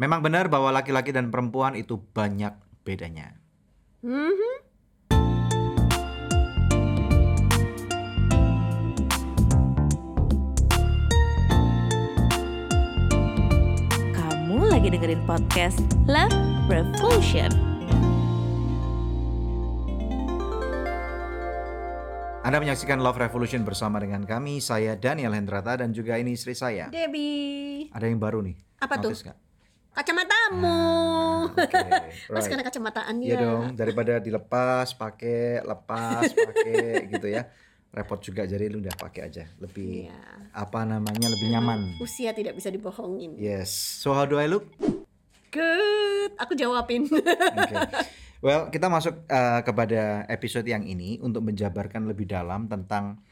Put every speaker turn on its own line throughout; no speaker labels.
Memang benar bahwa laki-laki dan perempuan itu banyak bedanya.
Mhm.
Kamu lagi dengerin podcast Love Revolution.
Anda menyaksikan Love Revolution bersama dengan kami, saya Daniel Hendrata dan juga ini istri saya.
Debbie.
Ada yang baru nih.
Apa tuh?
Notice nggak?
Kacamatamu.
Ah, Oke,
Mas
right.
karena kacamataan
Iya dong, daripada dilepas, pakai, lepas, pakai gitu ya. Repot juga jadi lu udah pakai aja. Lebih
Iya.
apa namanya? Lebih nyaman.
Usia tidak bisa dibohongin.
Yes. So how do I look?
Good. Aku jawabin.
Oke. Well, kita masuk uh, kepada episode yang ini untuk menjabarkan lebih dalam tentang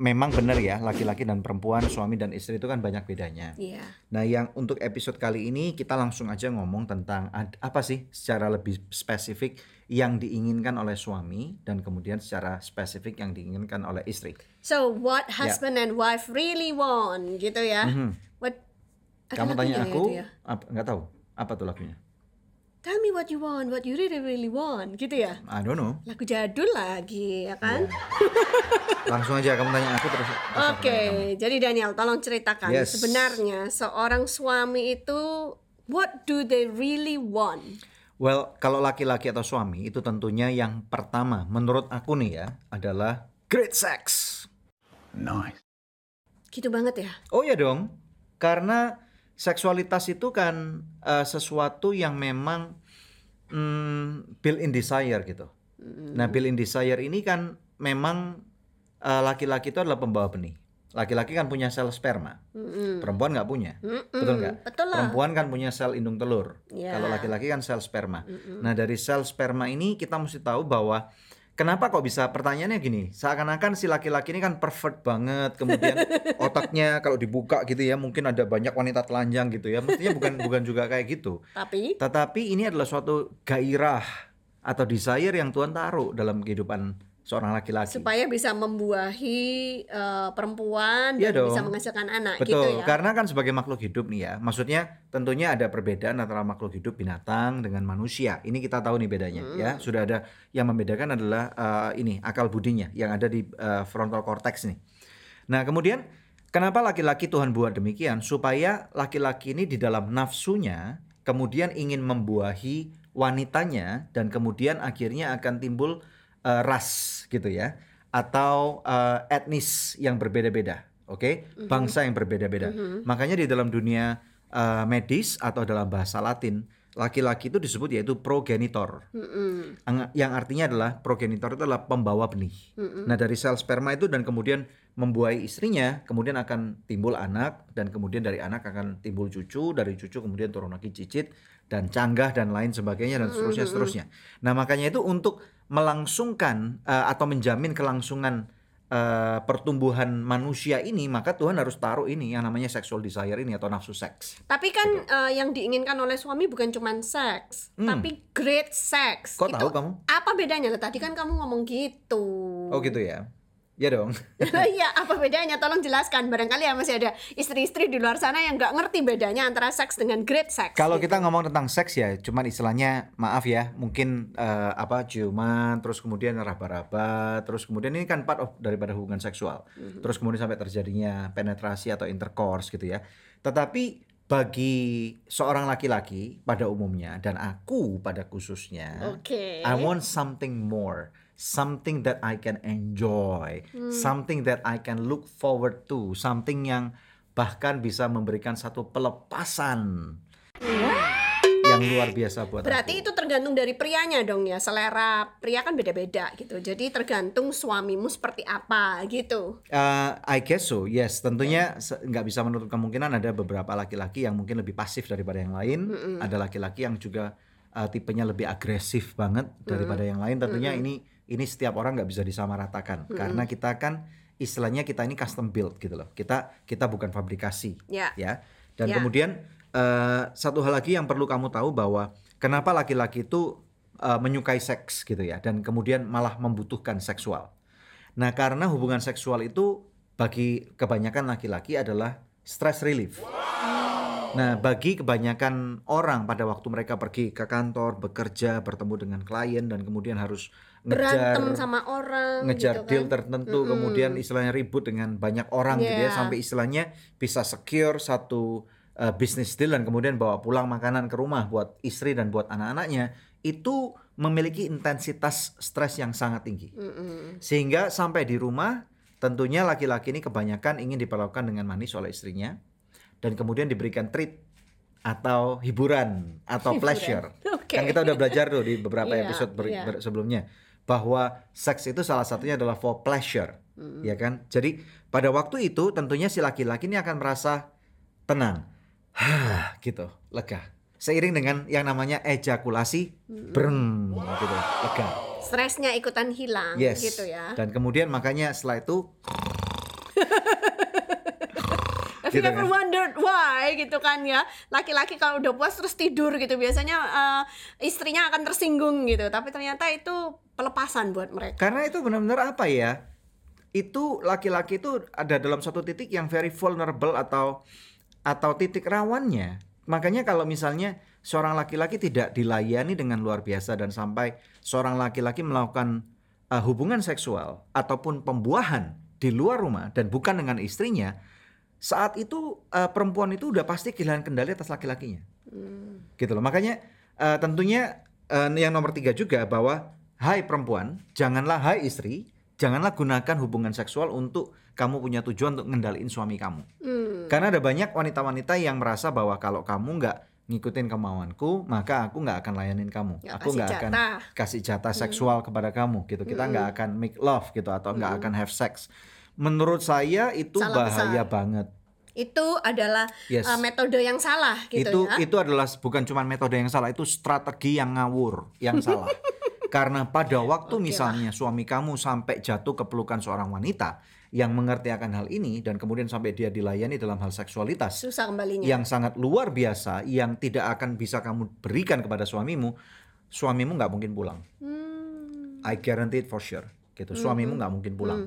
memang benar ya laki-laki dan perempuan, suami dan istri itu kan banyak bedanya.
Iya.
Nah, yang untuk episode kali ini kita langsung aja ngomong tentang apa sih secara lebih spesifik yang diinginkan oleh suami dan kemudian secara spesifik yang diinginkan oleh istri.
So what husband and wife really want gitu ya?
Ya. Mhm.
What?
Kamu tanya
ya
aku,
itu ya?
apa, nggak tahu apa tuh lagunya?
Tell me what you want, what you really really want gitu ya?
I don't know.
Lagu jadul lagi ya kan?
Langsung aja kamu tanya aku terus.
Oke,
kamu.
jadi Daniel tolong ceritakan
Yes.
sebenarnya seorang suami itu what do they really want?
Well, kalau laki-laki atau suami itu tentunya yang pertama menurut aku nih ya adalah great sex.
Gitu banget ya?
Oh ya dong, karena seksualitas itu kan eh, sesuatu yang memang mm, built-in desire gitu. Nah, built-in desire ini kan memang eh, laki-laki itu adalah pembawa benih. Laki-laki kan punya sel sperma,
Mm-mm.
perempuan nggak punya,
Mm-mm.
betul nggak? Perempuan kan punya sel indung telur.
Ya.
Kalau laki-laki kan sel sperma. Nah, dari sel sperma ini kita mesti tahu bahwa kenapa kok bisa pertanyaannya gini, seakan-akan si laki-laki ini kan pervert banget, kemudian otaknya kalau dibuka gitu ya, mungkin ada banyak wanita telanjang gitu ya. Mestinya bukan bukan juga kayak gitu.
Tapi
Tetapi ini adalah suatu gairah atau desire yang Tuhan taruh dalam kehidupan seorang laki-laki.
supaya bisa membuahi eh, perempuan
Iya
dan bisa
dong.
menghasilkan anak
Betul,
gitu ya.
karena kan sebagai makhluk hidup nih ya, maksudnya tentunya ada perbedaan antara makhluk hidup binatang dengan manusia. Ini kita tahu nih bedanya ya. Sudah ada yang membedakan adalah eh, ini akal budinya yang ada di eh, frontal cortex nih. Nah, kemudian kenapa laki-laki Tuhan buat demikian? Supaya laki-laki ini di dalam nafsunya kemudian ingin membuahi wanitanya dan kemudian akhirnya akan timbul eh, ras gitu ya atau eh, etnis yang berbeda-beda, oke? Bangsa yang berbeda-beda. Makanya di dalam dunia eh, medis atau dalam bahasa Latin, laki-laki itu disebut yaitu progenitor. Ang- Yang artinya adalah progenitor itu adalah pembawa benih. Nah, dari sel sperma itu dan kemudian membuahi istrinya, kemudian akan timbul anak dan kemudian dari anak akan timbul cucu, dari cucu kemudian turun lagi cicit dan canggah dan lain sebagainya dan seterusnya seterusnya. Nah, makanya itu untuk melangsungkan eh, atau menjamin kelangsungan eh, pertumbuhan manusia ini, maka Tuhan harus taruh ini yang namanya sexual desire ini atau nafsu seks.
Tapi kan eh, yang diinginkan oleh suami bukan cuma seks,
Hmm.
tapi great sex.
Kok
Itu
tahu kamu?
Apa bedanya? Tadi kan kamu ngomong gitu.
Oh gitu ya. Ya dong.
Iya, apa bedanya? Tolong jelaskan. Barangkali ya masih ada istri-istri di luar sana yang nggak ngerti bedanya antara seks dengan great sex.
Kalau
gitu.
kita ngomong tentang seks ya, cuman istilahnya maaf ya, mungkin eh, apa ciuman, terus kemudian raba-raba, terus kemudian ini kan part of daripada hubungan seksual. Terus kemudian sampai terjadinya penetrasi atau intercourse gitu ya. Tetapi bagi seorang laki-laki pada umumnya dan aku pada khususnya,
Oke.
I want something more, something that I can enjoy, something that I can look forward to, something yang bahkan bisa memberikan satu pelepasan yang luar biasa buat
Berarti
aku.
itu tergantung dari prianya dong ya. Selera pria kan beda-beda gitu. Jadi tergantung suamimu seperti apa gitu.
Uh, I guess so, yes. Tentunya nggak bisa menutup kemungkinan ada beberapa laki-laki yang mungkin lebih pasif daripada yang lain. Ada laki-laki yang juga uh, tipenya lebih agresif banget daripada yang lain. Tentunya ini ini setiap orang nggak bisa disamaratakan karena kita kan istilahnya kita ini custom build gitu loh. Kita kita bukan fabrikasi.
Ya.
ya. Dan
Ya.
kemudian eh, satu hal lagi yang perlu kamu tahu bahwa kenapa laki-laki itu eh, menyukai seks gitu ya dan kemudian malah membutuhkan seksual. Nah, karena hubungan seksual itu bagi kebanyakan laki-laki adalah stress relief. Nah, bagi kebanyakan orang pada waktu mereka pergi ke kantor, bekerja, bertemu dengan klien dan kemudian harus ngejar
Berantem sama orang
ngejar
gitu
deal
kan.
tertentu, kemudian istilahnya ribut dengan banyak orang gitu ya
Yeah.
sampai istilahnya bisa secure satu uh, bisnis deal dan kemudian bawa pulang makanan ke rumah buat istri dan buat anak-anaknya itu memiliki intensitas stres yang sangat tinggi.
Mm-mm.
Sehingga sampai di rumah tentunya laki-laki ini kebanyakan ingin diperlakukan dengan manis oleh istrinya dan kemudian diberikan treat atau hiburan atau
Hiburan.
pleasure.
Oke.
Kan kita udah belajar tuh di beberapa
Iya,
episode ber-
iya.
ber- sebelumnya bahwa seks itu salah satunya adalah for pleasure, ya kan? Jadi pada waktu itu tentunya si laki-laki ini akan merasa tenang, Hah, gitu, lega. Seiring dengan yang namanya ejakulasi, breng, gitu, lega.
Stresnya ikutan hilang
Yes.
gitu ya.
Dan kemudian makanya setelah itu
Have you
gitu
ever
kan.
wondered why gitu kan ya laki-laki kalau udah puas terus tidur gitu biasanya eh, istrinya akan tersinggung gitu tapi ternyata itu pelepasan buat mereka.
karena itu benar-benar apa ya? Itu laki-laki itu ada dalam satu titik yang very vulnerable atau atau titik rawannya. Makanya kalau misalnya seorang laki-laki tidak dilayani dengan luar biasa dan sampai seorang laki-laki melakukan uh, hubungan seksual ataupun pembuahan di luar rumah dan bukan dengan istrinya, saat itu uh, perempuan itu udah pasti kehilangan kendali atas laki-lakinya. Gitu loh. Makanya uh, tentunya uh, yang nomor tiga juga bahwa hai perempuan, janganlah hai istri, janganlah gunakan hubungan seksual untuk kamu punya tujuan untuk ngendaliin suami kamu.
Hmm.
Karena ada banyak wanita-wanita yang merasa bahwa kalau kamu nggak ngikutin kemauanku, maka aku nggak akan layanin kamu.
Nggak
aku nggak akan kasih jatah seksual kepada kamu gitu. Kita nggak akan make love gitu atau nggak akan have sex. Menurut saya itu
Salah
bahaya
besar.
banget.
Itu adalah
Yes.
eh, metode yang salah gitu
itu
ya.
itu adalah bukan cuma metode yang salah, itu strategi yang ngawur, yang salah. Karena pada waktu
Oke
misalnya suami kamu sampai jatuh ke pelukan seorang wanita yang mengerti akan hal ini dan kemudian sampai dia dilayani dalam hal seksualitas
Susah kembalinya.
yang sangat luar biasa yang tidak akan bisa kamu berikan kepada suamimu, suamimu nggak mungkin pulang.
Hmm.
I guarantee it for sure. Gitu, suamimu nggak mungkin pulang.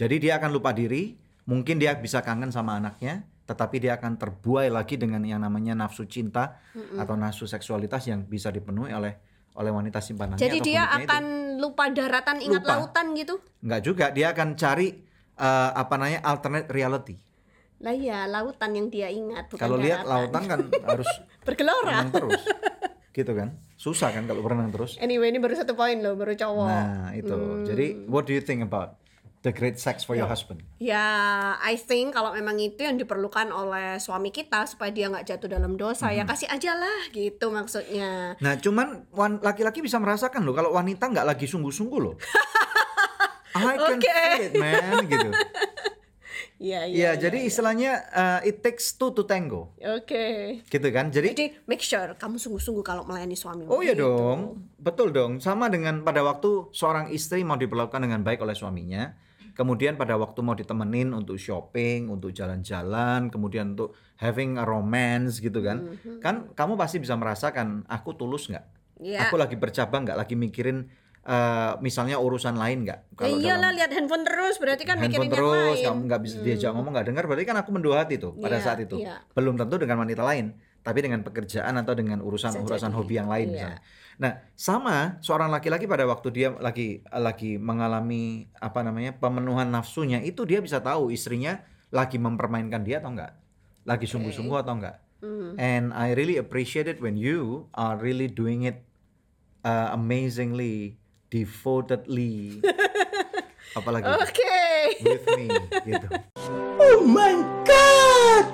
Jadi dia akan lupa diri, mungkin dia bisa kangen sama anaknya, tetapi dia akan terbuai lagi dengan yang namanya nafsu cinta atau nafsu seksualitas yang bisa dipenuhi oleh oleh wanita simpanannya.
Jadi
atau
dia
pemiliknya itu.
akan lupa daratan ingat
Lupa.
lautan gitu.
nggak juga, dia akan cari eh, apa namanya alternate reality.
Lah iya, lautan yang dia ingat bukan
Kalau lihat lautan kan harus
bergelora.
terus, gitu kan? Susah kan kalau berenang terus.
Anyway, ini baru satu poin loh, baru cowok.
Nah itu,
Hmm.
jadi what do you think about the great sex for your husband?
Ya, I think kalau memang itu yang diperlukan oleh suami kita supaya dia nggak jatuh dalam dosa,
Hmm.
ya kasih aja lah gitu maksudnya.
Nah, cuman laki-laki bisa merasakan loh kalau wanita nggak lagi sungguh-sungguh loh. I can
Oke.
feel it, man, gitu.
Iya,
Iya, jadi istilahnya uh, it takes two to tango,
Oke.
gitu kan? Jadi,
Jadi make sure kamu sungguh-sungguh kalau melayani suami.
oh iya dong, betul dong. Sama dengan pada waktu seorang istri mau diperlakukan dengan baik oleh suaminya, kemudian pada waktu mau ditemenin untuk shopping, untuk jalan-jalan, kemudian untuk having a romance, gitu kan? Kan kamu pasti bisa merasakan aku tulus nggak?
Iya.
Aku lagi bercabang nggak? Lagi mikirin eh, misalnya urusan lain nggak? Kalau
iyalah
dalam-
lihat handphone terus berarti kan
handphone
mikirin yang
terus
lain. Hmm.
kamu nggak bisa diajak ngomong nggak dengar berarti kan aku mendua hati tuh pada
Iya,
saat itu
iya.
belum tentu dengan wanita lain tapi dengan pekerjaan atau dengan urusan
Bisa
urusan
jadi.
hobi yang lain
Iya.
misalnya nah sama seorang laki-laki pada waktu dia lagi lagi mengalami apa namanya pemenuhan nafsunya itu dia bisa tahu istrinya lagi mempermainkan dia atau enggak lagi sungguh-sungguh atau enggak
Hmm.
and I really appreciate it when you are really doing it uh, amazingly devotedly apalagi
Oke.
with me gitu. Oh my god.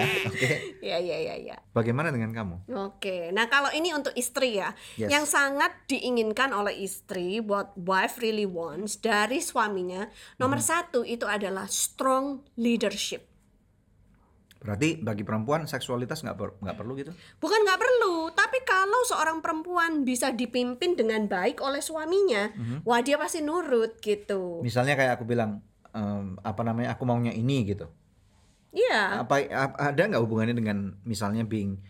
Ya, oke.
Ya ya ya ya.
Bagaimana dengan kamu?
Oke, nah kalau ini untuk istri ya,
Yes.
yang sangat diinginkan oleh istri, what wife really wants dari suaminya, nomor
Hmm.
satu itu adalah strong leadership.
Berarti bagi perempuan seksualitas nggak per- nggak perlu gitu?
Bukan nggak perlu, tapi kalau seorang perempuan bisa dipimpin dengan baik oleh suaminya,
Mhm.
wah dia pasti nurut gitu.
Misalnya kayak aku bilang em, apa namanya aku maunya ini gitu.
Iya,
Apa a- ada nggak hubungannya dengan misalnya being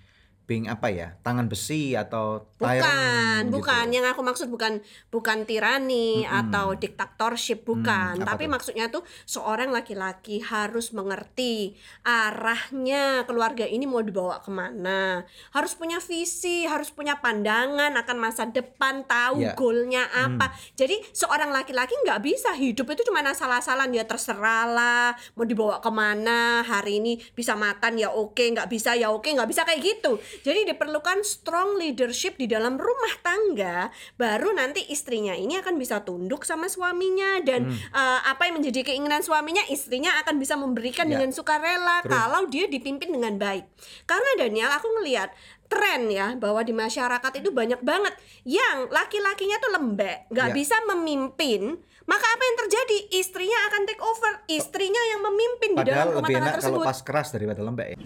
being apa ya tangan besi atau
Bukan,
tyrant gitu.
bukan. Yang aku maksud bukan bukan tirani
Mm-mm.
atau diktatorship bukan,
Hmm, apa
tapi
tuh?
maksudnya tuh seorang laki-laki harus mengerti arahnya keluarga ini mau dibawa ke mana. Harus punya visi, harus punya pandangan akan masa depan, tahu
Ya.
goalnya
Hmm.
apa. Jadi seorang laki-laki nggak bisa hidup itu cuma asal-asalan ya terserah lah mau dibawa ke mana hari ini bisa makan ya oke nggak bisa ya oke nggak bisa kayak gitu jadi diperlukan strong leadership di dalam rumah tangga baru nanti istrinya ini akan bisa tunduk sama suaminya dan eh, apa yang menjadi keinginan suaminya istrinya akan bisa memberikan
Ya.
dengan sukarela
Terus?
kalau dia dipimpin dengan baik karena Daniel aku ngelihat tren ya bahwa di masyarakat itu banyak banget yang laki-lakinya tuh lembek nggak
Ya.
bisa memimpin maka apa yang terjadi istrinya akan take over istrinya yang memimpin di dalam
padahal
rumah
lebih
tangga
enak kalau
tersebut
pas keras daripada lembek ya.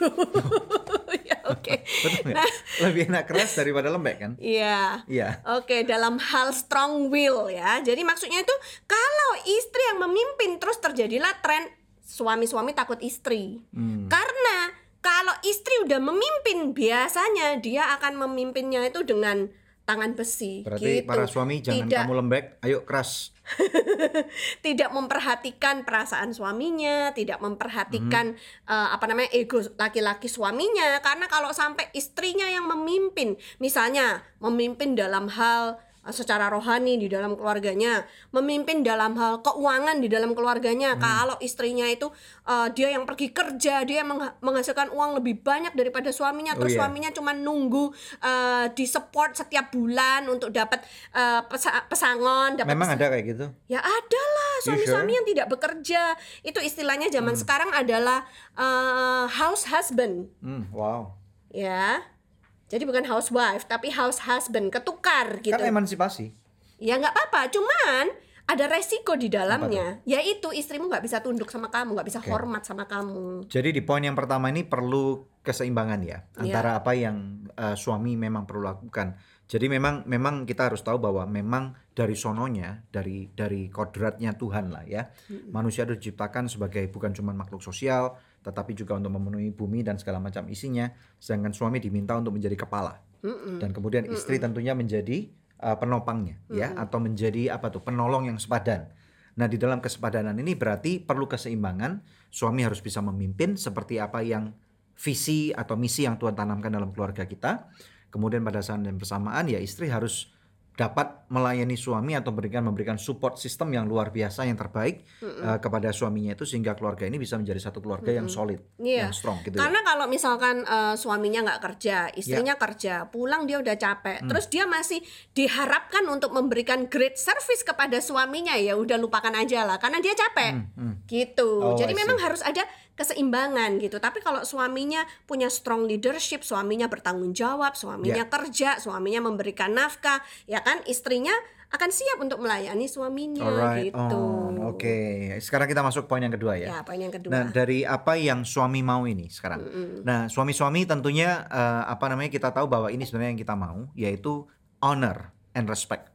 ya oke
nggak?
Nah.
lebih enak keras daripada lembek kan
iya
iya
Oke, dalam hal strong will ya. Jadi maksudnya itu kalau istri yang memimpin terus terjadilah tren suami-suami takut istri.
Hmm.
Karena kalau istri udah memimpin biasanya dia akan memimpinnya itu dengan tangan besi
berarti
gitu.
para suami jangan
tidak.
kamu lembek ayo keras.
Tidak memperhatikan perasaan suaminya, tidak memperhatikan eh, apa namanya ego laki-laki suaminya. Karena kalau sampai istrinya yang memimpin, misalnya memimpin dalam hal secara rohani di dalam keluarganya, memimpin dalam hal keuangan di dalam keluarganya. Kalau istrinya itu eh, dia yang pergi kerja, dia yang mengha- menghasilkan uang lebih banyak daripada suaminya,
Oh,
terus
iya.
suaminya cuma nunggu eh, di support setiap bulan untuk dapat eh, pesa- pesangon, dapat
memang ada kayak gitu
Ya ada lah suami-suami
sure?
yang tidak bekerja itu istilahnya zaman sekarang adalah eh, house husband
hmm, wow
ya. Jadi bukan housewife tapi house husband ketukar gitu.
kan emansipasi
Ya nggak apa-apa, cuman ada resiko di dalamnya, yaitu istrimu nggak bisa tunduk sama kamu, nggak bisa
Oke.
hormat sama kamu.
Jadi di poin yang pertama ini perlu keseimbangan ya
Iya.
antara apa yang uh, suami memang perlu lakukan. Jadi memang memang kita harus tahu bahwa memang dari sononya dari dari kodratnya Tuhan lah ya. Manusia itu diciptakan sebagai bukan cuma makhluk sosial tetapi juga untuk memenuhi bumi dan segala macam isinya. Sedangkan suami diminta untuk menjadi kepala
Mm-mm.
dan kemudian istri tentunya menjadi uh, penopangnya ya atau menjadi apa tuh penolong yang sepadan. Nah, di dalam kesepadanan ini berarti perlu keseimbangan. Suami harus bisa memimpin seperti apa yang visi atau misi yang Tuhan tanamkan dalam keluarga kita. Kemudian pada saat yang bersamaan ya istri harus dapat melayani suami atau memberikan memberikan support sistem yang luar biasa yang terbaik uh, kepada suaminya itu sehingga keluarga ini bisa menjadi satu keluarga yang solid,
Iya.
yang strong gitu ya.
Karena kalau misalkan eh, suaminya nggak kerja, istrinya kerja, pulang dia udah capek,
Hmm.
terus dia masih diharapkan untuk memberikan great service kepada suaminya ya udah lupakan aja lah, karena dia capek,
Hmm, hmm.
gitu.
Oh,
Jadi memang harus ada keseimbangan gitu. Tapi kalau suaminya punya strong leadership, suaminya bertanggung jawab, suaminya
Ya.
kerja, suaminya memberikan nafkah, ya kan istrinya akan siap untuk melayani suaminya
Alright,
gitu.
oh, oke. Sekarang kita masuk poin yang kedua ya.
Ya, poin yang kedua.
Nah, dari apa yang suami mau ini sekarang. Nah, suami-suami tentunya eh, apa namanya kita tahu bahwa ini sebenarnya yang kita mau yaitu honor and respect.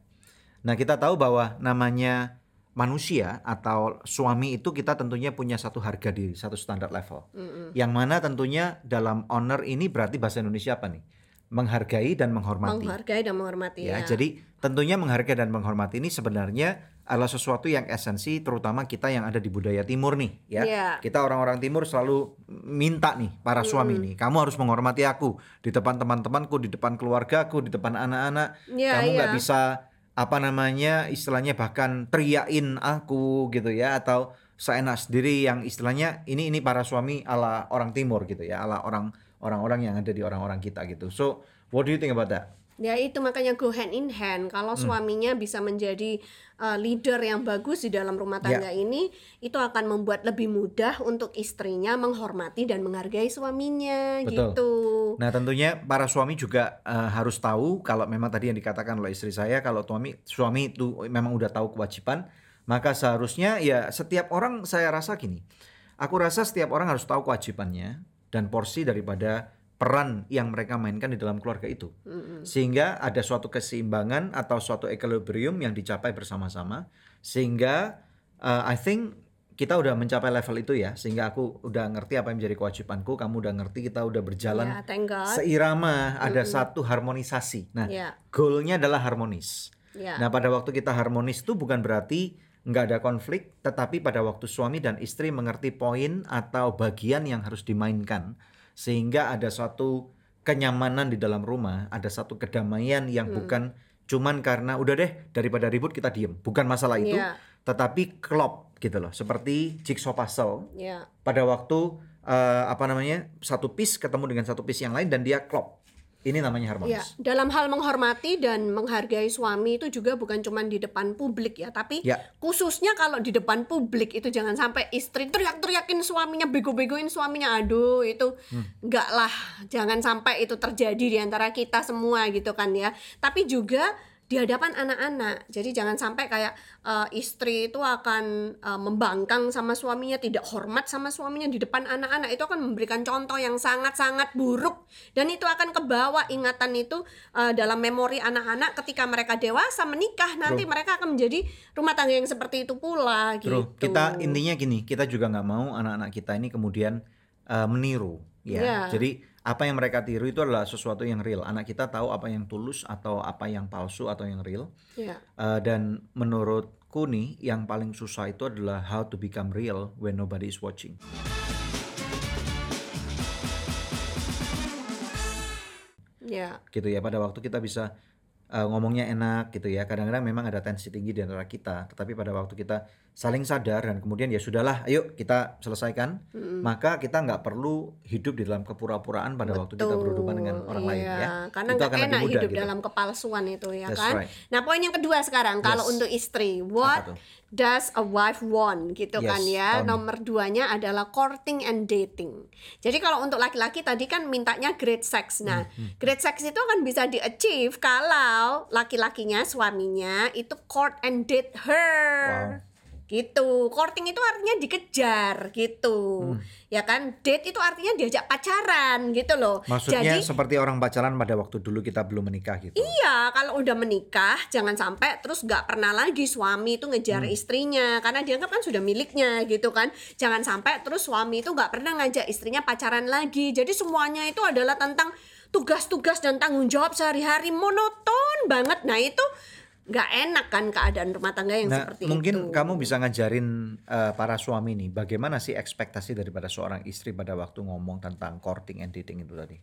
Nah, kita tahu bahwa namanya manusia atau suami itu kita tentunya punya satu harga diri, satu standar level.
Mm-mm.
Yang mana tentunya dalam honor ini berarti bahasa Indonesia apa nih? Menghargai dan menghormati.
Menghargai dan menghormati
ya,
ya.
jadi tentunya menghargai dan menghormati ini sebenarnya adalah sesuatu yang esensi terutama kita yang ada di budaya timur nih ya.
Iya.
Kita orang-orang timur selalu minta nih para suami nih, kamu harus menghormati aku di depan teman-temanku, di depan keluargaku, di depan anak-anak.
Iya,
kamu nggak
iya.
bisa apa namanya istilahnya bahkan teriakin aku gitu ya atau seenak sendiri yang istilahnya ini ini para suami ala orang timur gitu ya, ala orang orang-orang yang ada di orang-orang kita gitu. So, what do you think about that?
Ya itu makanya go hand in hand. Kalau
Hmm.
suaminya bisa menjadi uh, leader yang bagus di dalam rumah
Ya.
tangga ini, itu akan membuat lebih mudah untuk istrinya menghormati dan menghargai suaminya
Betul.
gitu.
Nah tentunya para suami juga eh, harus tahu kalau memang tadi yang dikatakan oleh istri saya kalau suami suami itu memang udah tahu kewajiban maka seharusnya ya setiap orang saya rasa gini aku rasa setiap orang harus tahu kewajibannya dan porsi daripada peran yang mereka mainkan di dalam keluarga itu.
Mm-mm.
sehingga ada suatu keseimbangan atau suatu equilibrium yang dicapai bersama-sama. Sehingga uh, I think kita udah mencapai level itu ya. Sehingga aku udah ngerti apa yang menjadi kewajibanku. Kamu udah ngerti kita udah berjalan
God.
seirama ada satu harmonisasi. Nah
Ya,
goalnya adalah harmonis.
Ya.
nah pada waktu kita harmonis itu bukan berarti nggak ada konflik tetapi pada waktu suami dan istri mengerti poin atau bagian yang harus dimainkan sehingga ada suatu kenyamanan di dalam rumah ada satu kedamaian yang
Hmm.
bukan cuman karena udah deh daripada ribut kita diem. Bukan masalah itu
Ya,
tetapi klop gitu loh. Seperti jigsaw puzzle.
Ya.
pada waktu eh, apa namanya satu piece ketemu dengan satu piece yang lain dan dia klop ini namanya
Ya,
harmonis
dalam hal menghormati dan menghargai suami itu juga bukan cuma di depan publik ya, tapi
Ya.
khususnya kalau di depan publik itu jangan sampai istri teriak-teriakin suaminya, bego-begoin suaminya. Aduh, itu
Hmm.
enggak lah. Jangan sampai itu terjadi di antara kita semua gitu kan ya. Tapi juga di hadapan anak-anak. Jadi jangan sampai kayak eh, istri itu akan eh, membangkang sama suaminya, tidak hormat sama suaminya di depan anak-anak. Itu akan memberikan contoh yang sangat-sangat buruk dan itu akan kebawa ingatan itu eh, dalam memori anak-anak ketika mereka dewasa menikah nanti mereka akan menjadi rumah tangga yang seperti itu pula gitu.
True. kita intinya gini kita juga nggak mau anak-anak kita ini kemudian eh, meniru ya
Ya.
jadi apa yang mereka tiru itu adalah sesuatu yang real anak kita tahu apa yang tulus atau apa yang palsu atau yang real
Ya.
Eh, dan menurutku nih yang paling susah itu adalah how to become real when nobody is watching
Ya.
gitu ya pada waktu kita bisa uh, ngomongnya enak gitu ya kadang-kadang memang ada tensi tinggi di antara kita tetapi pada waktu kita saling sadar dan kemudian ya sudahlah ayo kita selesaikan maka kita nggak perlu hidup di dalam kepura-puraan pada waktu kita berhubungan dengan orang lain
Iya,
ya
Karena nggak enak
mudah
hidup
gitu.
dalam kepalsuan itu ya
That's
kan.
right.
Nah poin yang kedua sekarang kalau
Yes.
untuk istri, what does a wife want gitu
Yes,
kan ya.
me.
Nomor duanya adalah courting and dating. Jadi kalau untuk laki-laki tadi kan mintanya great sex. Nah
Hmm,
great sex itu akan bisa di achieve kalau laki-lakinya suaminya itu court and date her. Gitu courting itu artinya dikejar gitu
Hmm.
ya kan date itu artinya diajak pacaran gitu loh
maksudnya
jadi
seperti orang pacaran pada waktu dulu kita belum menikah gitu
Iya, kalau udah menikah jangan sampai terus nggak pernah lagi suami itu ngejar
Hmm.
istrinya karena dianggap kan sudah miliknya gitu kan. Jangan sampai terus suami itu nggak pernah ngajak istrinya pacaran lagi. Jadi semuanya itu adalah tentang tugas-tugas dan tanggung jawab sehari-hari monoton banget. Nah itu nggak enak kan keadaan rumah tangga yang
Nah,
seperti
mungkin
itu.
kamu bisa ngajarin eh, para suami nih, bagaimana sih ekspektasi daripada seorang istri pada waktu ngomong tentang courting and dating itu tadi?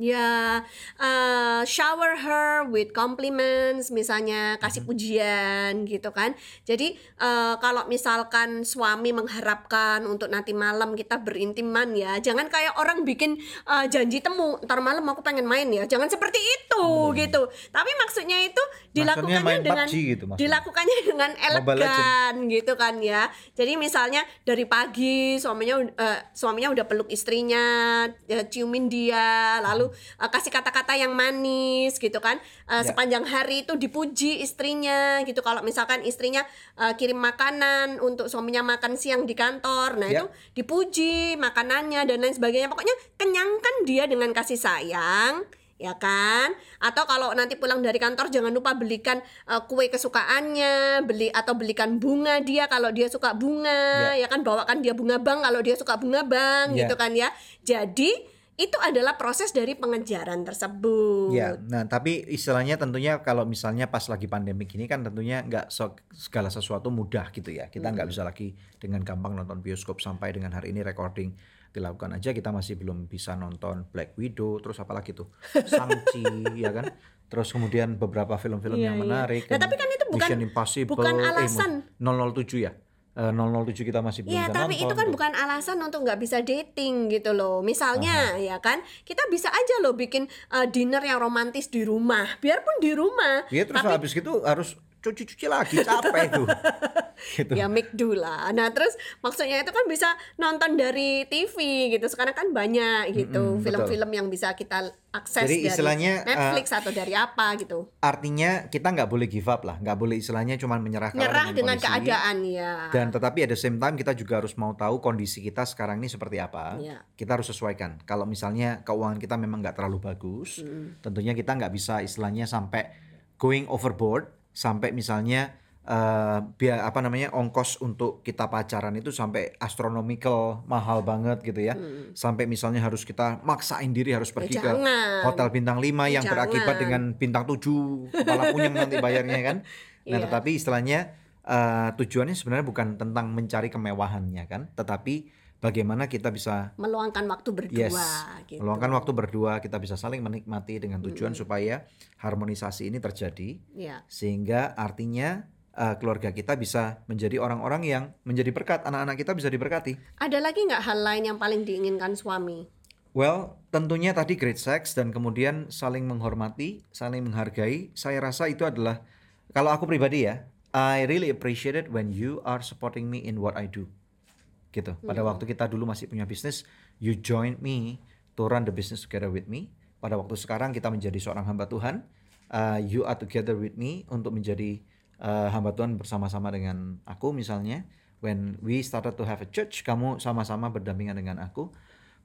Ya, uh, shower her with compliments, misalnya kasih pujian gitu kan. Jadi uh, kalau misalkan suami mengharapkan untuk nanti malam kita berintiman ya, jangan kayak orang bikin uh, janji temu, ntar malam aku pengen main ya, jangan seperti itu gitu. Tapi maksudnya itu dilakukannya
main
dengan
gitu maksudnya.
dilakukannya dengan elegan gitu kan ya. Jadi misalnya dari pagi suaminya eh, suaminya udah peluk istrinya, ya, ciumin dia, lalu eh, kasih kata-kata yang manis gitu kan. Eh,
Ya.
Sepanjang hari itu dipuji istrinya gitu. Kalau misalkan istrinya eh, kirim makanan untuk suaminya makan siang di kantor, nah
Ya.
itu dipuji makanannya dan lain sebagainya. Pokoknya kenyangkan dia dengan kasih sayang ya kan atau kalau nanti pulang dari kantor jangan lupa belikan uh, kue kesukaannya beli atau belikan bunga dia kalau dia suka bunga ya, kan bawakan dia bunga bang kalau dia suka bunga bang
Ya.
gitu kan ya jadi itu adalah proses dari pengejaran tersebut
Ya, nah tapi istilahnya tentunya kalau misalnya pas lagi pandemi gini kan tentunya nggak segala sesuatu mudah gitu ya. Kita nggak bisa lagi dengan gampang nonton bioskop sampai dengan hari ini recording dilakukan aja kita masih belum bisa nonton Black Widow terus apalagi tuh Shang-Chi ya kan terus kemudian beberapa film-film
Iya,
yang
iya.
menarik
Nah, tapi kan itu bukan-
Mission Impossible
bukan
eh,
alasan.
007 ya Eh, 007 kita masih belum
Ya,
bisa
tapi
nonton
itu kan
tuh.
bukan alasan untuk nggak bisa dating gitu loh. Misalnya, ya kan, kita bisa aja loh bikin uh, dinner yang romantis di rumah, biarpun di rumah.
Iya terus
tapi
habis gitu harus cuci-cuci lagi capek itu gitu
ya make do lah. Nah terus maksudnya itu kan bisa nonton dari TV gitu. Sekarang kan banyak gitu film-film yang bisa kita akses
Jadi
dari
istilahnya, uh,
Netflix atau dari apa gitu.
artinya kita nggak boleh give up lah nggak boleh istilahnya cuma menyerah kalah
Nyerah dengan
kondisi.
keadaan ya.
dan tetapi the same time kita juga harus mau tahu kondisi kita sekarang ini seperti apa
Iya.
kita harus sesuaikan kalau misalnya keuangan kita memang nggak terlalu bagus tentunya kita nggak bisa istilahnya sampai going overboard sampai misalnya eh biar apa namanya ongkos untuk kita pacaran itu sampai astronomical mahal banget gitu ya. Sampai misalnya harus kita maksain diri harus pergi ke
Hmm. jangan.
hotel bintang 5 yang berakibat
Jangan.
dengan bintang 7 kepala punyang nanti bayarnya kan. Nah,
Iya.
tetapi istilahnya eh, tujuannya sebenarnya bukan tentang mencari kemewahannya kan, tetapi bagaimana kita bisa
meluangkan waktu berdua
Yes,
gitu.
meluangkan waktu berdua, kita bisa saling menikmati dengan
Hmm.
tujuan supaya harmonisasi ini terjadi,
Ya.
sehingga artinya eh, keluarga kita bisa menjadi orang-orang yang menjadi berkat, anak-anak kita bisa diberkati.
Ada lagi nggak hal lain yang paling diinginkan suami?
Well, tentunya tadi great sex dan kemudian saling menghormati, saling menghargai. Saya rasa itu adalah kalau aku pribadi ya, I really appreciate it when you are supporting me in what I do. Gitu. Pada waktu kita dulu masih punya bisnis, you join me to run the business together with me. Pada waktu sekarang kita menjadi seorang hamba Tuhan, uh, you are together with me untuk menjadi uh, hamba Tuhan bersama-sama dengan aku misalnya. When we started to have a church, kamu sama-sama berdampingan dengan aku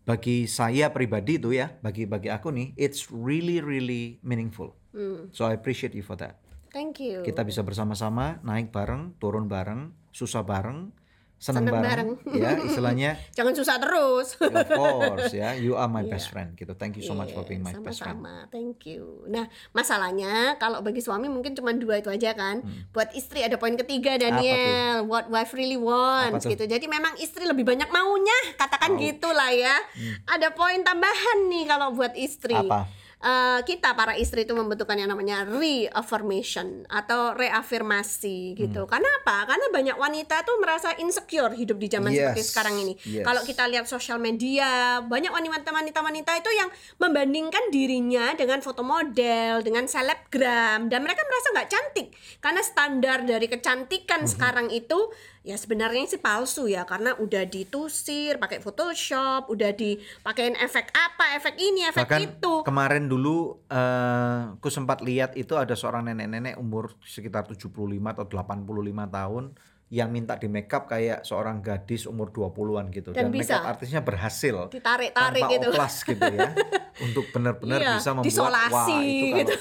bagi saya pribadi itu ya, bagi bagi aku nih, it's really really meaningful.
Hmm,
So I appreciate you for that.
thank you.
Kita bisa bersama-sama naik bareng, turun bareng, susah bareng, seneng,
Seneng
bareng, ya istilahnya.
Jangan susah terus.
of course ya, you are my best
Iya.
friend gitu. Thank you so much for being my
Iya,
best friend.
Sama-sama, thank you. Nah, masalahnya kalau bagi suami mungkin cuma dua itu aja kan. Buat istri ada poin ketiga Daniel, what wife really wants gitu. Jadi memang istri lebih banyak maunya, katakan
Ouch.
gitulah ya. Ada poin tambahan nih kalau buat istri.
Apa?
Eh, kita para istri itu membutuhkan yang namanya reaffirmation atau reafirmasi gitu.
Hmm.
Karena apa? Karena banyak wanita tuh merasa insecure hidup di zaman seperti
Yes,
sekarang ini.
yes.
Kalau kita lihat sosial media, banyak wanita-wanita itu yang membandingkan dirinya dengan foto model, dengan selebgram, dan mereka merasa nggak cantik karena standar dari kecantikan
Mhm.
sekarang itu ya sebenarnya sih palsu ya karena udah ditusir pakai Photoshop, udah dipakein efek apa, efek ini, efek
Bahkan
itu.
kemarin dulu eh, aku sempat lihat itu ada seorang nenek-nenek umur sekitar 75 atau 85 tahun yang minta di makeup kayak seorang gadis umur 20-an gitu
Dan bisa.
makeup artisnya berhasil
Ditarik-tarik gitu.
oplas gitu ya untuk benar-benar
Iya,
bisa membuat
disolasi
wah itu kalau
gitu.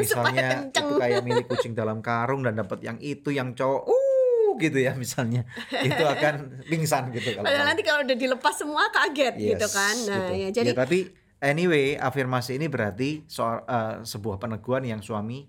misalnya itu kayak milik kucing dalam karung dan dapat yang itu yang cowok uh gitu ya misalnya itu akan pingsan gitu kalau
Padahal nanti kalau udah dilepas semua kaget gitu
Yes,
kan. Nah,
gitu.
ya jadi
tapi anyway afirmasi ini berarti soal eh, sebuah peneguhan yang suami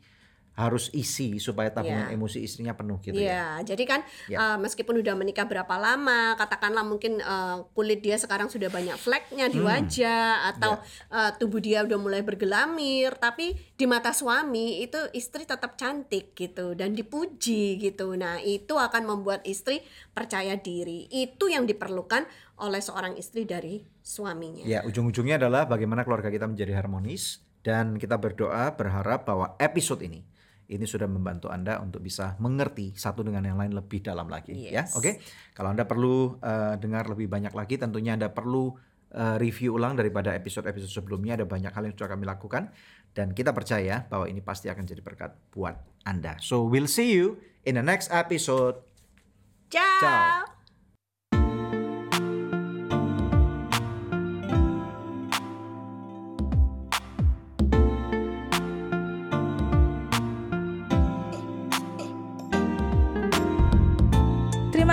harus isi supaya tabungan
Iya.
emosi istrinya penuh gitu ya.
Iya, jadi kan
Ya.
uh, meskipun udah menikah berapa lama, katakanlah mungkin uh, kulit dia sekarang sudah banyak fleknya di
Hmm.
wajah atau
Ya.
uh, tubuh dia udah mulai bergelamir, tapi di mata suami itu istri tetap cantik gitu dan dipuji gitu. Nah, itu akan membuat istri percaya diri. Itu yang diperlukan oleh seorang istri dari suaminya.
Ya, ujung-ujungnya adalah bagaimana keluarga kita menjadi harmonis dan kita berdoa berharap bahwa episode ini ini sudah membantu Anda untuk bisa mengerti satu dengan yang lain lebih dalam lagi ya.
Yes.
Oke. Kalau Anda perlu eh, dengar lebih banyak lagi tentunya Anda perlu eh, review ulang daripada episode-episode sebelumnya ada banyak hal yang sudah kami lakukan dan kita percaya bahwa ini pasti akan jadi berkat buat Anda. So we'll see you in the next episode.
Ciao.
Ciao.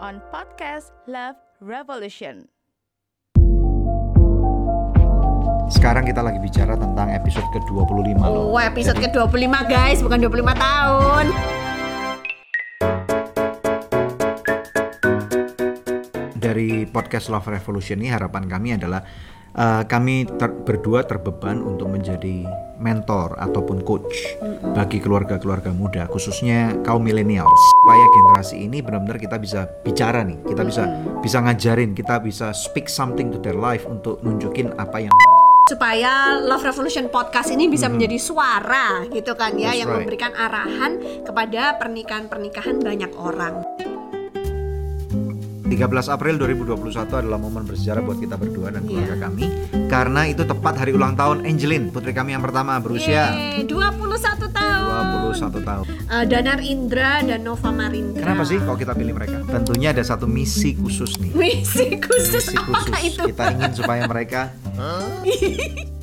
on podcast Love Revolution.
Sekarang kita lagi bicara tentang episode ke-25 loh.
Oh, episode
Jadi-
ke-25 guys, bukan 25 tahun.
dari podcast Love Revolution ini harapan kami adalah uh, kami ter- berdua terbeban untuk menjadi mentor ataupun coach bagi keluarga-keluarga muda khususnya kaum milenial supaya generasi ini benar-benar kita bisa bicara nih kita bisa bisa ngajarin kita bisa speak something to their life untuk nunjukin apa yang
supaya Love Revolution podcast ini bisa menjadi suara gitu kan ya
That's
yang
right.
memberikan arahan kepada pernikahan-pernikahan banyak orang.
13 April 2021 adalah momen bersejarah buat kita berdua dan keluarga
Iya.
kami karena itu tepat hari ulang tahun Angelin putri kami yang pertama berusia
Yeay, 21 tahun.
21 tahun.
Eh, Danar Indra dan Nova Marindra.
Kenapa sih kalau kita pilih mereka? Tentunya ada satu misi khusus nih.
Misi khusus
Misi khusus
itu?
kita ingin supaya mereka